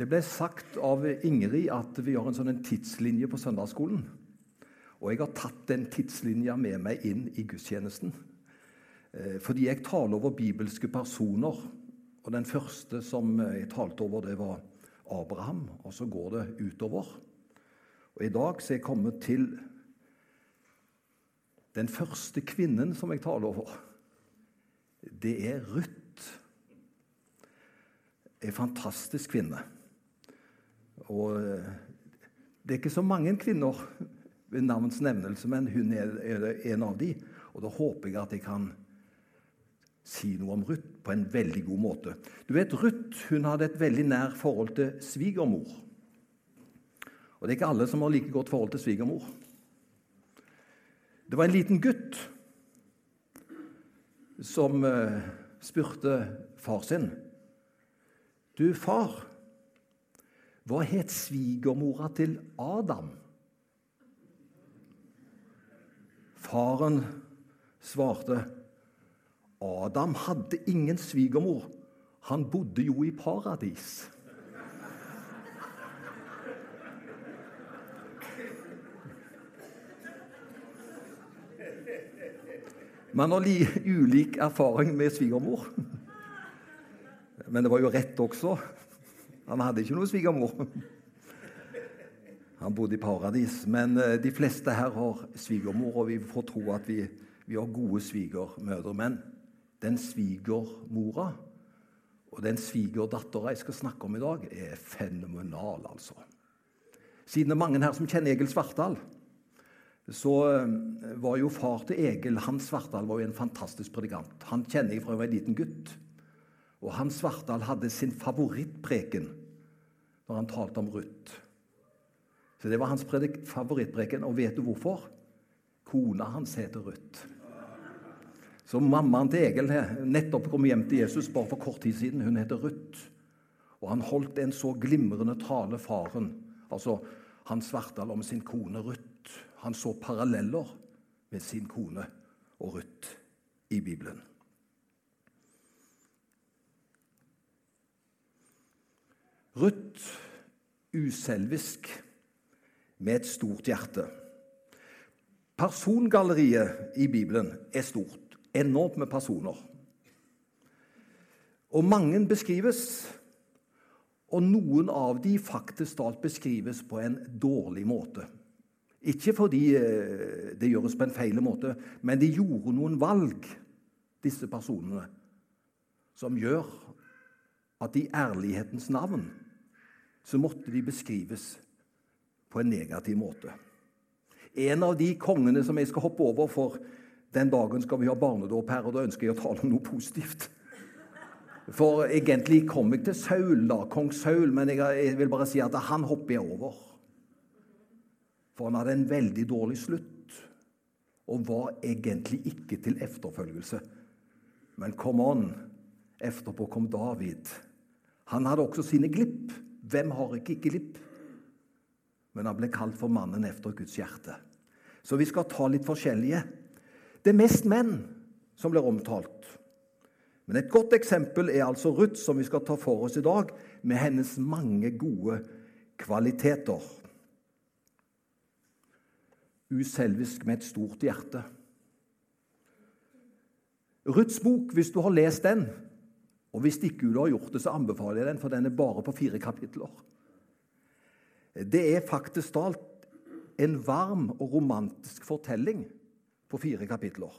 Det ble sagt av Ingrid at vi har en sånn tidslinje på søndagsskolen. Og jeg har tatt den tidslinja med meg inn i gudstjenesten. Eh, fordi jeg taler over bibelske personer. Og den første som jeg talte over, det var Abraham. Og så går det utover. Og i dag så er jeg kommet til den første kvinnen som jeg taler over. Det er Ruth. En fantastisk kvinne. Og eh, det er ikke så mange kvinner ved navns nevnelse, men hun er en av de. Og da håper jeg at jeg kan si noe om Ruth på en veldig god måte. Du vet, Ruth hadde et veldig nær forhold til svigermor. Og det er ikke alle som har like godt forhold til svigermor. Det var en liten gutt som uh, spurte far sin. Du, far, hva het svigermora til Adam? Faren svarte, Adam hadde ingen svigermor. Han bodde jo i paradis. Man har ulik erfaring med svigermor. Men det var jo rett også. Han hadde ikke noe svigermor. Han bodde i paradis. Men eh, de fleste her har svigermor, og vi får tro at vi, vi har gode svigermødre. Men den svigermora og den svigerdattera jeg skal snakke om i dag, er fenomenal, altså. Siden det er mange her som kjenner Egil Svartdal, så eh, var jo far til Egil Hans Svartdal var jo en fantastisk predikant. Han kjenner jeg fra jeg var en liten gutt. Og Hans Svartdal hadde sin favorittpreken når han talte om Ruth. Så Det var hans favorittpreken. Og vet du hvorfor? Kona hans heter Ruth. Så mammaen til Egil nettopp kom hjem til Jesus bare for kort tid siden. Hun heter Ruth. Og han holdt en så glimrende tale, faren, altså Hans Svartdal, om sin kone Ruth. Han så paralleller med sin kone og Ruth i Bibelen. Ruth uselvisk med et stort hjerte. Persongalleriet i Bibelen er stort. Enormt med personer. Og mange beskrives, og noen av de faktisk talt beskrives på en dårlig måte. Ikke fordi eh, det gjøres på en feil måte, men de gjorde noen valg, disse personene, som gjør at i ærlighetens navn så måtte de beskrives på en negativ måte. En av de kongene som jeg skal hoppe over, for den dagen skal vi ha barnedåp her, og da ønsker jeg å tale om noe positivt. For egentlig kom jeg til Saul, da, kong Saul, men jeg, vil bare si at han hopper jeg over. For han hadde en veldig dårlig slutt, og var egentlig ikke til efterfølgelse. Men come on, etterpå kom David. Han hadde også sine glipp. Hvem har ikke glipp? Men han ble kalt for mannen efter Guds hjerte. Så vi skal ta litt forskjellige. Det er mest menn som blir omtalt. Men et godt eksempel er altså Ruth, som vi skal ta for oss i dag, med hennes mange gode kvaliteter. Uselvisk med et stort hjerte. Ruths bok, hvis du har lest den, og Hvis ikke du har gjort det, så anbefaler jeg den, for den er bare på fire kapitler. Det er faktisk talt en varm og romantisk fortelling på fire kapitler.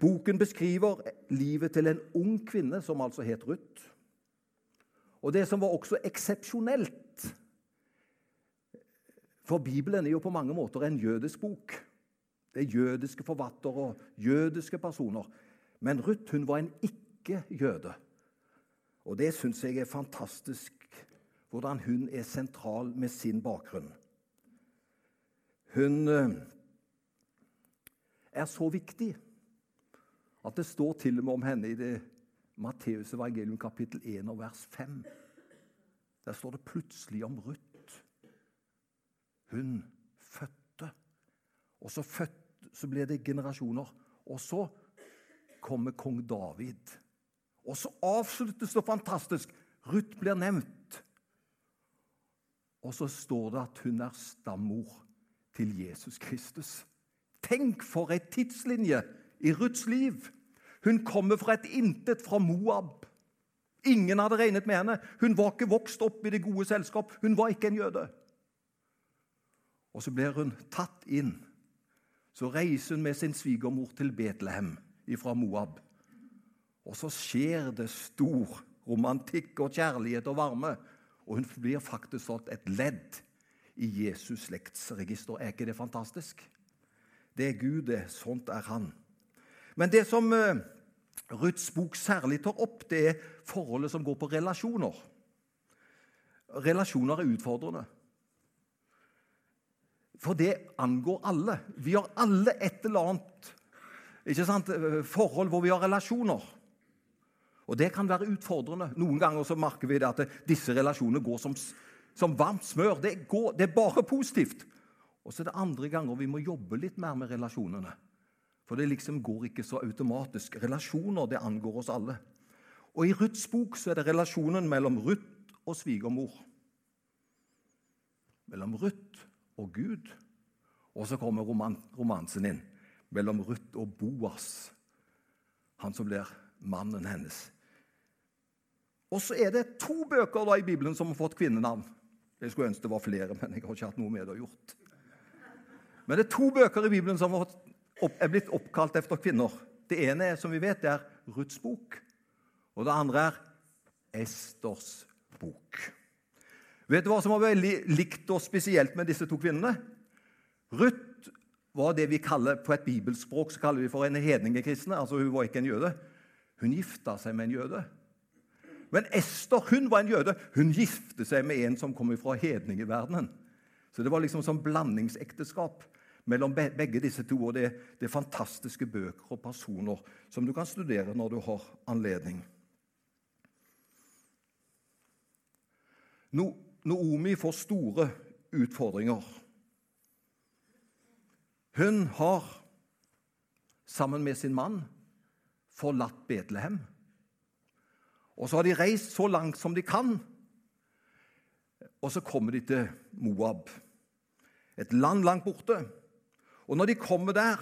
Boken beskriver livet til en ung kvinne som altså het Ruth. Og det som var også eksepsjonelt For Bibelen er jo på mange måter en jødisk bok. Det er jødiske forfattere og jødiske personer. Men Ruth hun var en ikke ikke jøde. Og det syns jeg er fantastisk, hvordan hun er sentral med sin bakgrunn. Hun eh, er så viktig at det står til og med om henne i det Matteus evangelium kapittel 1 og vers 5. Der står det plutselig om Ruth. Hun fødte. Og så, født, så ble det generasjoner. Og så kommer kong David og så avsluttes det fantastisk. Ruth blir nevnt Og så står det at hun er stammor til Jesus Kristus. Tenk for ei tidslinje i Ruths liv! Hun kommer fra et intet, fra Moab. Ingen hadde regnet med henne. Hun var ikke vokst opp i det gode selskap. Hun var ikke en jøde. Og så blir hun tatt inn. Så reiser hun med sin svigermor til Betlehem fra Moab. Og så skjer det stor romantikk og kjærlighet og varme. Og hun blir faktisk sånn et ledd i Jesus' slektsregister. Er ikke det fantastisk? Det er Gud, det. Sånt er han. Men det som uh, Ruths bok særlig tar opp, det er forholdet som går på relasjoner. Relasjoner er utfordrende. For det angår alle. Vi har alle et eller annet sant, forhold hvor vi har relasjoner. Og Det kan være utfordrende. Noen ganger så merker vi det at disse relasjonene går som, som varmt smør. Det, går, det er bare positivt. Og så er det andre ganger vi må jobbe litt mer med relasjonene. For det liksom går ikke så automatisk. Relasjoner det angår oss alle. Og I Ruths bok så er det relasjonen mellom Ruth og svigermor. Mellom Ruth og Gud. Og så kommer roman romansen inn mellom Ruth og Boas, han som blir mannen hennes. Og så er det to bøker da i Bibelen som har fått kvinnenavn. Jeg skulle ønske det var flere, men jeg har ikke hatt noe med det å gjort. Men det er to bøker i Bibelen som er blitt oppkalt efter kvinner. Det ene er, som vi vet, det er Ruths bok. Og det andre er Esters bok. Vet du hva som var veldig likt og spesielt med disse to kvinnene? Ruth var det vi kaller på et bibelspråk så kaller vi for en hedningekristne. Altså, hun var ikke en jøde. Hun gifta seg med en jøde. Men Ester hun var en jøde. Hun gifte seg med en som kom fra hedningeverdenen. Så det var liksom sånn blandingsekteskap mellom begge disse to. Og det, det er fantastiske bøker og personer som du kan studere når du har anledning. No, Noomi får store utfordringer. Hun har, sammen med sin mann, forlatt Betlehem. Og så har de reist så langt som de kan, og så kommer de til Moab. Et land langt borte. Og når de kommer der,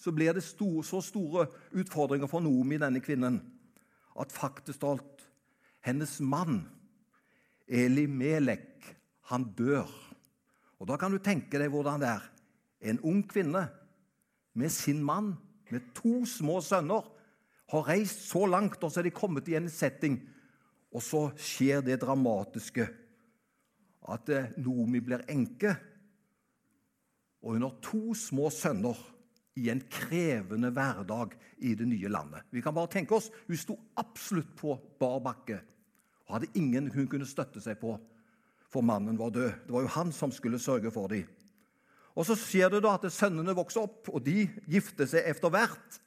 så blir det store, så store utfordringer for Noomi, denne kvinnen, at faktisk alt hennes mann, Eli Melek, han dør. Og Da kan du tenke deg hvordan det er. En ung kvinne med sin mann, med to små sønner, har reist så langt, og så er de kommet i en setting. Og så skjer det dramatiske at Nomi blir enke og hun har to små sønner i en krevende hverdag i det nye landet. Vi kan bare tenke oss, Hun sto absolutt på bar bakke og hadde ingen hun kunne støtte seg på, for mannen var død. Det var jo han som skulle sørge for dem. Og Så skjer det da at sønnene vokser opp, og de gifter seg etter hvert.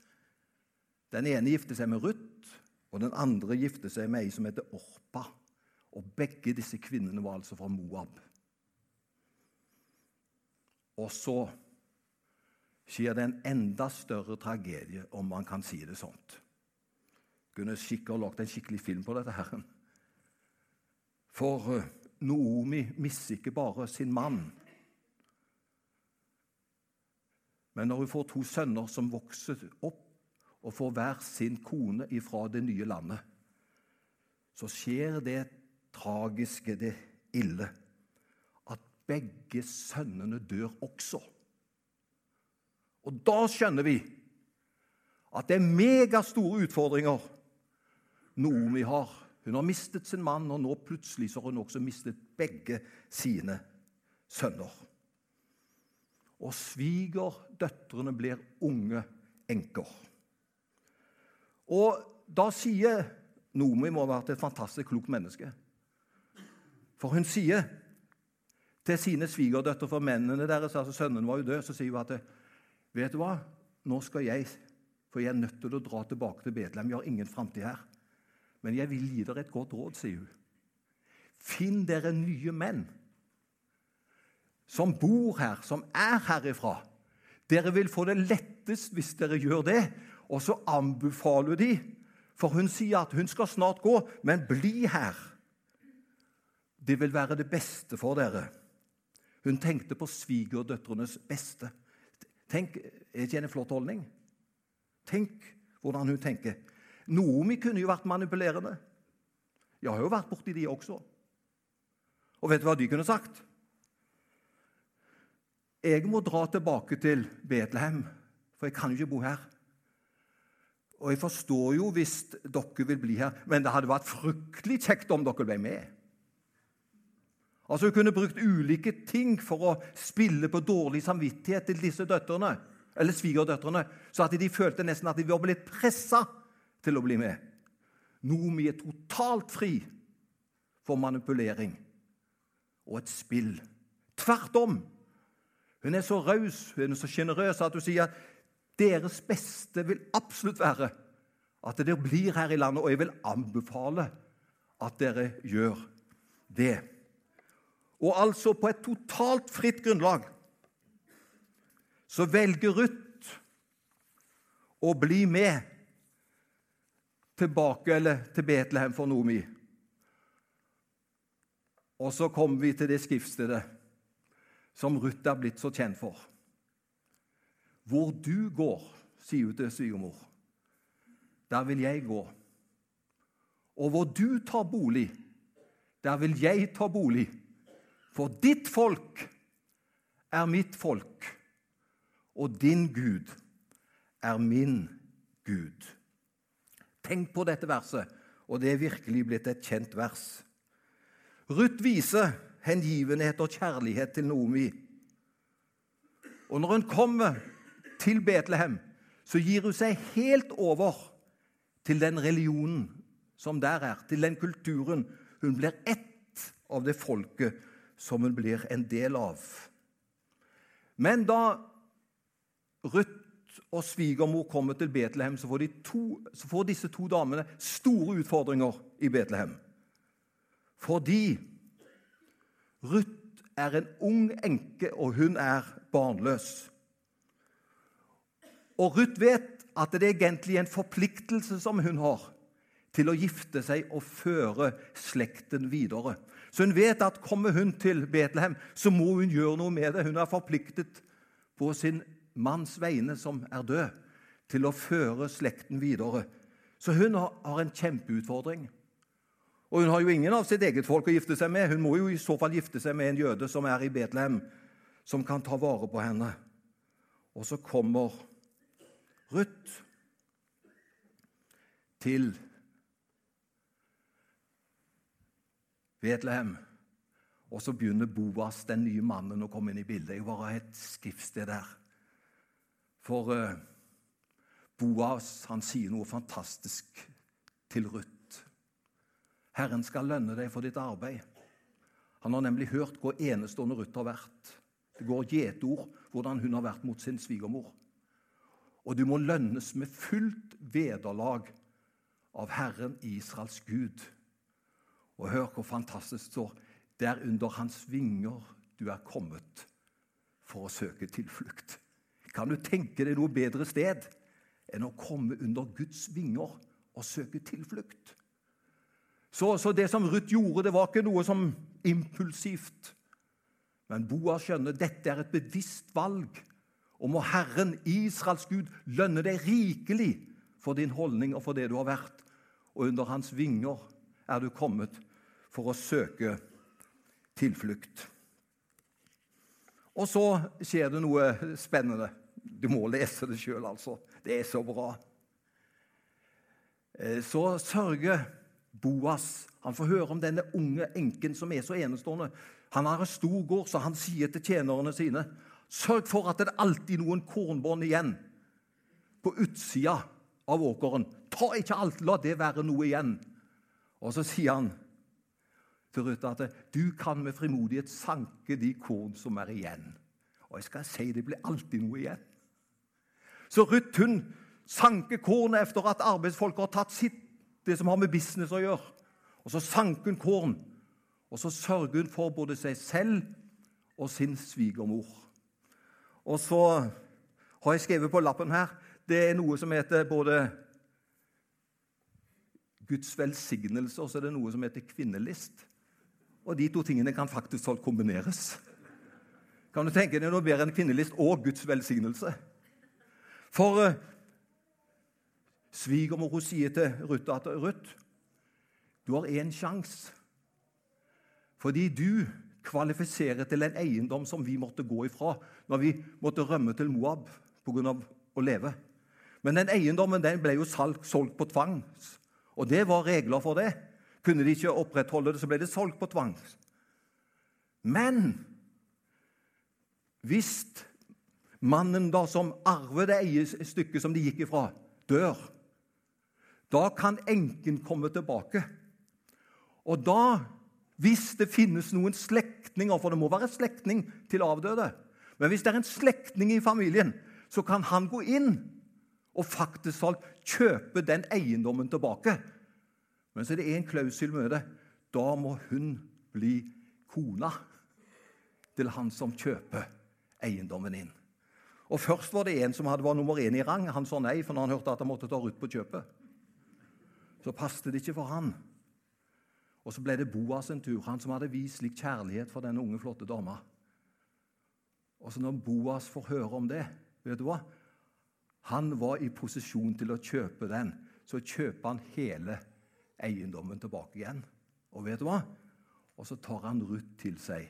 Den ene gifter seg med Ruth, og den andre gifter seg med ei som heter Orpa. Og Begge disse kvinnene var altså fra Moab. Og så skjer det en enda større tragedie, om man kan si det sånt. Kunne sikkert lagd en skikkelig film på dette. her. For eh, Noomi mister ikke bare sin mann. Men når hun får to sønner som vokser opp og får hver sin kone ifra det nye landet, så skjer det tragiske, det ille at begge sønnene dør også. Og da skjønner vi at det er megastore utfordringer Noomi har. Hun har mistet sin mann, og nå plutselig så har hun også mistet begge sine sønner. Og svigerdøtrene blir unge enker. Og da sier Nomi må ha vært et fantastisk klokt menneske. For hun sier til sine svigerdøtre for mennene deres, altså sønnene var jo død, så sier hun at vet du hva, nå skal jeg For jeg er nødt til å dra tilbake til Betlehem. Vi har ingen framtid her. Men jeg vil gi dere et godt råd, sier hun. Finn dere nye menn som bor her, som er herifra. Dere vil få det lettest hvis dere gjør det. Og så anbefaler hun de, for hun sier at hun skal snart gå, men bli her. det vil være det beste for dere. Hun tenkte på svigerdøtrenes beste. Tenk, Er ikke en flott holdning? Tenk hvordan hun tenker. Noomi kunne jo vært manipulerende. Jeg har jo vært borti de også. Og vet du hva de kunne sagt? Jeg må dra tilbake til Betlehem, for jeg kan jo ikke bo her. Og jeg forstår jo hvis dere vil bli her, men det hadde vært fryktelig kjekt om dere ble med. Altså Hun kunne brukt ulike ting for å spille på dårlig samvittighet til disse døtrene, eller svigerdøtrene, så at de følte nesten at de var blitt pressa til å bli med. Nomi er totalt fri for manipulering og et spill. Tvert om. Hun er så raus hun er så sjenerøs at hun sier deres beste vil absolutt være at dere blir her i landet, og jeg vil anbefale at dere gjør det. Og altså på et totalt fritt grunnlag så velger Ruth å bli med tilbake eller til Betlehem for Nomi. Og så kommer vi til det skriftstedet som Ruth er blitt så kjent for. Hvor du går, sier hun til svigermor, der vil jeg gå. Og hvor du tar bolig, der vil jeg ta bolig. For ditt folk er mitt folk, og din Gud er min Gud. Tenk på dette verset, og det er virkelig blitt et kjent vers. Ruth viser hengivenhet og kjærlighet til Noomi. Og når hun kommer til Betlehem, så gir hun seg helt over til den religionen som der er, til den kulturen. Hun blir ett av det folket som hun blir en del av. Men da Ruth og svigermor kommer til Betlehem, så får, to, så får disse to damene store utfordringer i Betlehem. Fordi Ruth er en ung enke, og hun er barnløs. Og Ruth vet at det er egentlig en forpliktelse som hun har til å gifte seg og føre slekten videre. Så hun vet at kommer hun til Betlehem, så må hun gjøre noe med det. Hun er forpliktet på sin manns vegne, som er død, til å føre slekten videre. Så hun har en kjempeutfordring. Og hun har jo ingen av sitt eget folk å gifte seg med. Hun må jo i så fall gifte seg med en jøde som er i Betlehem, som kan ta vare på henne. Og så kommer Ruth til Betlehem. Og så begynner Boas, den nye mannen, å komme inn i bildet. Jeg var et skriftsted der. For uh, Boas han sier noe fantastisk til Ruth. Herren skal lønne deg for ditt arbeid. Han har nemlig hørt hvor enestående Ruth har vært. Det går gjetord hvordan hun har vært mot sin svigermor og du må lønnes med fullt vederlag av Herren Israels Gud. Og hør hvor fantastisk det står. Det er under hans vinger du er kommet for å søke tilflukt. Kan du tenke deg noe bedre sted enn å komme under Guds vinger og søke tilflukt? Så, så det som Ruth gjorde, det var ikke noe som impulsivt. Men Boa skjønner dette er et bevisst valg og må Herren, Israels Gud, lønne deg rikelig for din holdning og for det du har vært. Og under hans vinger er du kommet for å søke tilflukt. Og så skjer det noe spennende. Du må lese det sjøl, altså. Det er så bra. Eh, så sørger Boas Han får høre om denne unge enken som er så enestående. Han har en stor gård, så han sier til tjenerne sine Sørg for at det er alltid noen kornbånd igjen på utsida av åkeren. Ta ikke alt, la det være noe igjen. Og så sier han til Ruth at du kan med frimodighet sanke de korn som er igjen. Og jeg skal si det blir alltid noe igjen. Så Ruth hun sanker kornet etter at arbeidsfolk har tatt sitt, det som har med business å gjøre. Og så sanker hun korn, og så sørger hun for både seg selv og sin svigermor. Og så har jeg skrevet på lappen her Det er noe som heter både Guds velsignelse, og så er det noe som heter kvinnelist. Og de to tingene kan faktisk kombineres. Kan du tenke deg noe bedre enn kvinnelist og Guds velsignelse? For uh, svigermor sier til Ruth at Ruth, du har én sjanse. Fordi du kvalifiserer til en eiendom som vi måtte gå ifra når vi måtte rømme til Moab pga. å leve. Men den eiendommen den ble jo solgt på tvang. Og det var regler for det. Kunne de ikke opprettholde det, så ble det solgt på tvang. Men hvis mannen da som arver det eierstykket som de gikk ifra, dør, da kan enken komme tilbake. Og da, hvis det finnes noen slektninger For det må være slektning til avdøde. Men hvis det er en slektning i familien, så kan han gå inn og faktisk kjøpe den eiendommen tilbake. Men så er det én klausul med det. Da må hun bli kona til han som kjøper eiendommen inn. Og Først var det en som hadde, var nummer én i rang. Han sa nei, for når han hørte at han måtte ta Ruth på kjøpet. Så passet det ikke for han. Og Så ble det Boas en tur, han som hadde vist slik kjærlighet for denne unge, flotte dama. Og så Når Boas får høre om det vet du hva? Han var i posisjon til å kjøpe den. Så kjøper han hele eiendommen tilbake igjen. Og vet du hva? Og så tar han Ruth til seg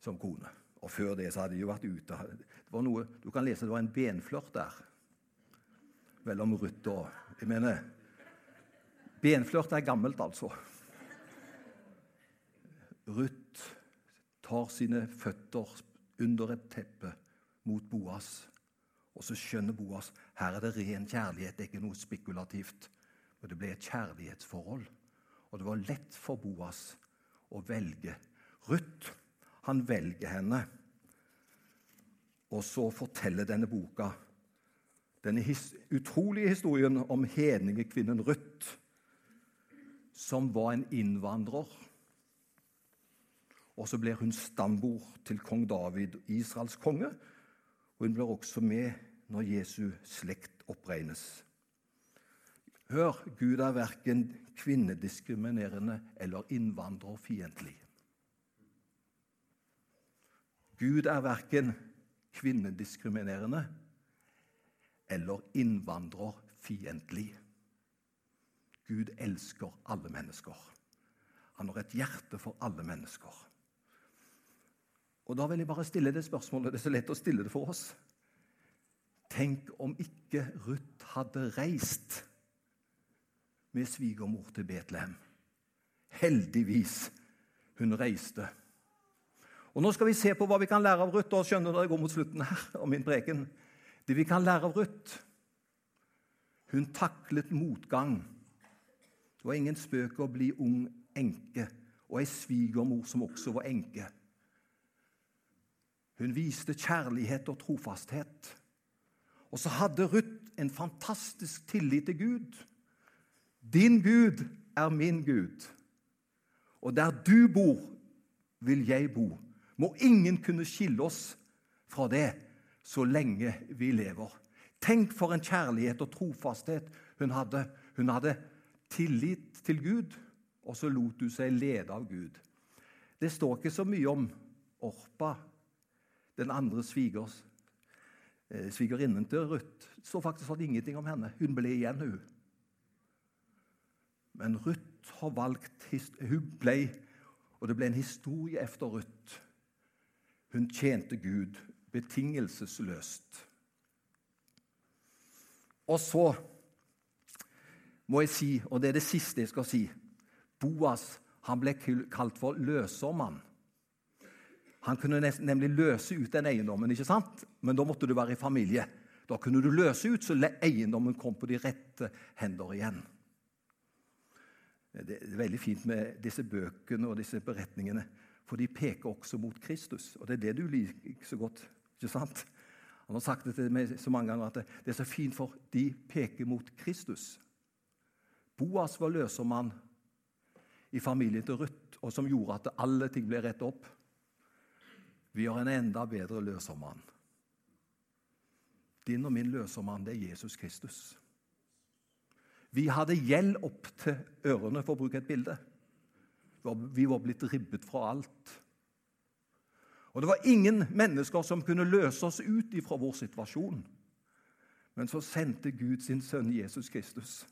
som kone. Og før det så hadde de jo vært ute. Det var noe, Du kan lese det var en benflørt der mellom Ruth og Jeg mener Benflørt er gammelt, altså. Ruth tar sine føtter under et teppe mot Boas. Og så skjønner Boas her er det ren kjærlighet, det er ikke noe spekulativt. Men det ble et kjærlighetsforhold. Og det var lett for Boas å velge Ruth. Han velger henne. Og så forteller denne boka denne his utrolige historien om hedningekvinnen Ruth, som var en innvandrer. Og så blir hun stambord til kong David, Israels konge. Og hun blir også med når Jesu slekt oppregnes. Hør, Gud er verken kvinnediskriminerende eller innvandrerfiendtlig. Gud er verken kvinnediskriminerende eller innvandrerfiendtlig. Gud elsker alle mennesker. Han har et hjerte for alle mennesker. Og Da vil jeg bare stille det spørsmålet. Det er så lett å stille det for oss. Tenk om ikke Ruth hadde reist med svigermor til Betlehem. Heldigvis hun reiste. Og Nå skal vi se på hva vi kan lære av Ruth. og skjønner dere går mot slutten her av min preken. Det vi kan lære av Ruth Hun taklet motgang. Det var ingen spøk å bli ung enke og ei svigermor som også var enke. Hun viste kjærlighet og trofasthet. Og så hadde Ruth en fantastisk tillit til Gud. Din Gud er min Gud, og der du bor, vil jeg bo må ingen kunne skille oss fra det så lenge vi lever. Tenk for en kjærlighet og trofasthet hun hadde. Hun hadde tillit til Gud, og så lot hun seg lede av Gud. Det står ikke så mye om Orpa, den andre svigers, eh, svigerinnen til Ruth. Står faktisk ingenting om henne. Hun ble igjen, hun. Men Ruth har valgt Hun ble, og det ble en historie efter Ruth. Hun tjente Gud betingelsesløst. Og så må jeg si, og det er det siste jeg skal si Boas han ble kalt for løsermann. Han kunne nemlig løse ut den eiendommen, ikke sant? men da måtte du være i familie. Da kunne du løse ut så eiendommen kom på de rette hender igjen. Det er veldig fint med disse bøkene og disse beretningene. For de peker også mot Kristus, og det er det du liker så godt. ikke sant? Han har sagt det til meg så mange ganger at det er så fint, for de peker mot Kristus. Boas var løsermann i familien til Ruth, og som gjorde at alle ting ble rettet opp. Vi har en enda bedre løsermann. Din og min løsermann, det er Jesus Kristus. Vi hadde gjeld opp til ørene, for å bruke et bilde. Vi var blitt ribbet fra alt. Og det var ingen mennesker som kunne løse oss ut ifra vår situasjon. Men så sendte Gud sin sønn Jesus Kristus.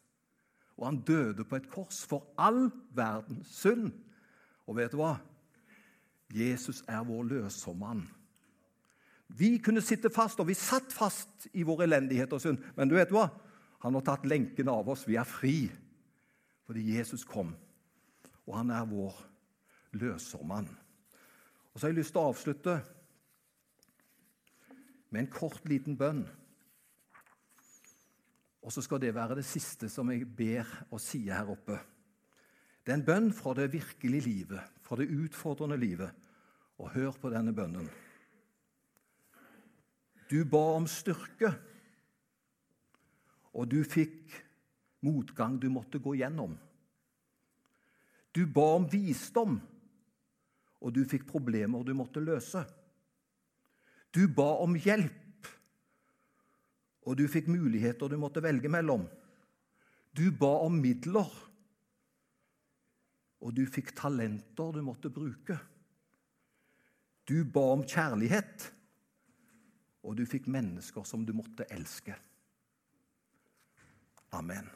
Og han døde på et kors for all verdens synd. Og vet du hva? Jesus er vår løsermann. Vi kunne sitte fast, og vi satt fast i vår elendighet og synd. Men du vet hva? Han har tatt lenken av oss. Vi er fri fordi Jesus kom, og han er vår løsermann. Og Så har jeg lyst til å avslutte med en kort, liten bønn. Og så skal det være det siste som jeg ber og sier her oppe. Det er en bønn fra det virkelige livet, fra det utfordrende livet. Og hør på denne bønnen. Du ba om styrke, og du fikk motgang du måtte gå gjennom. Du ba om visdom, og du fikk problemer du måtte løse. Du ba om hjelp, og du fikk muligheter du måtte velge mellom. Du ba om midler, og du fikk talenter du måtte bruke. Du ba om kjærlighet, og du fikk mennesker som du måtte elske. Amen.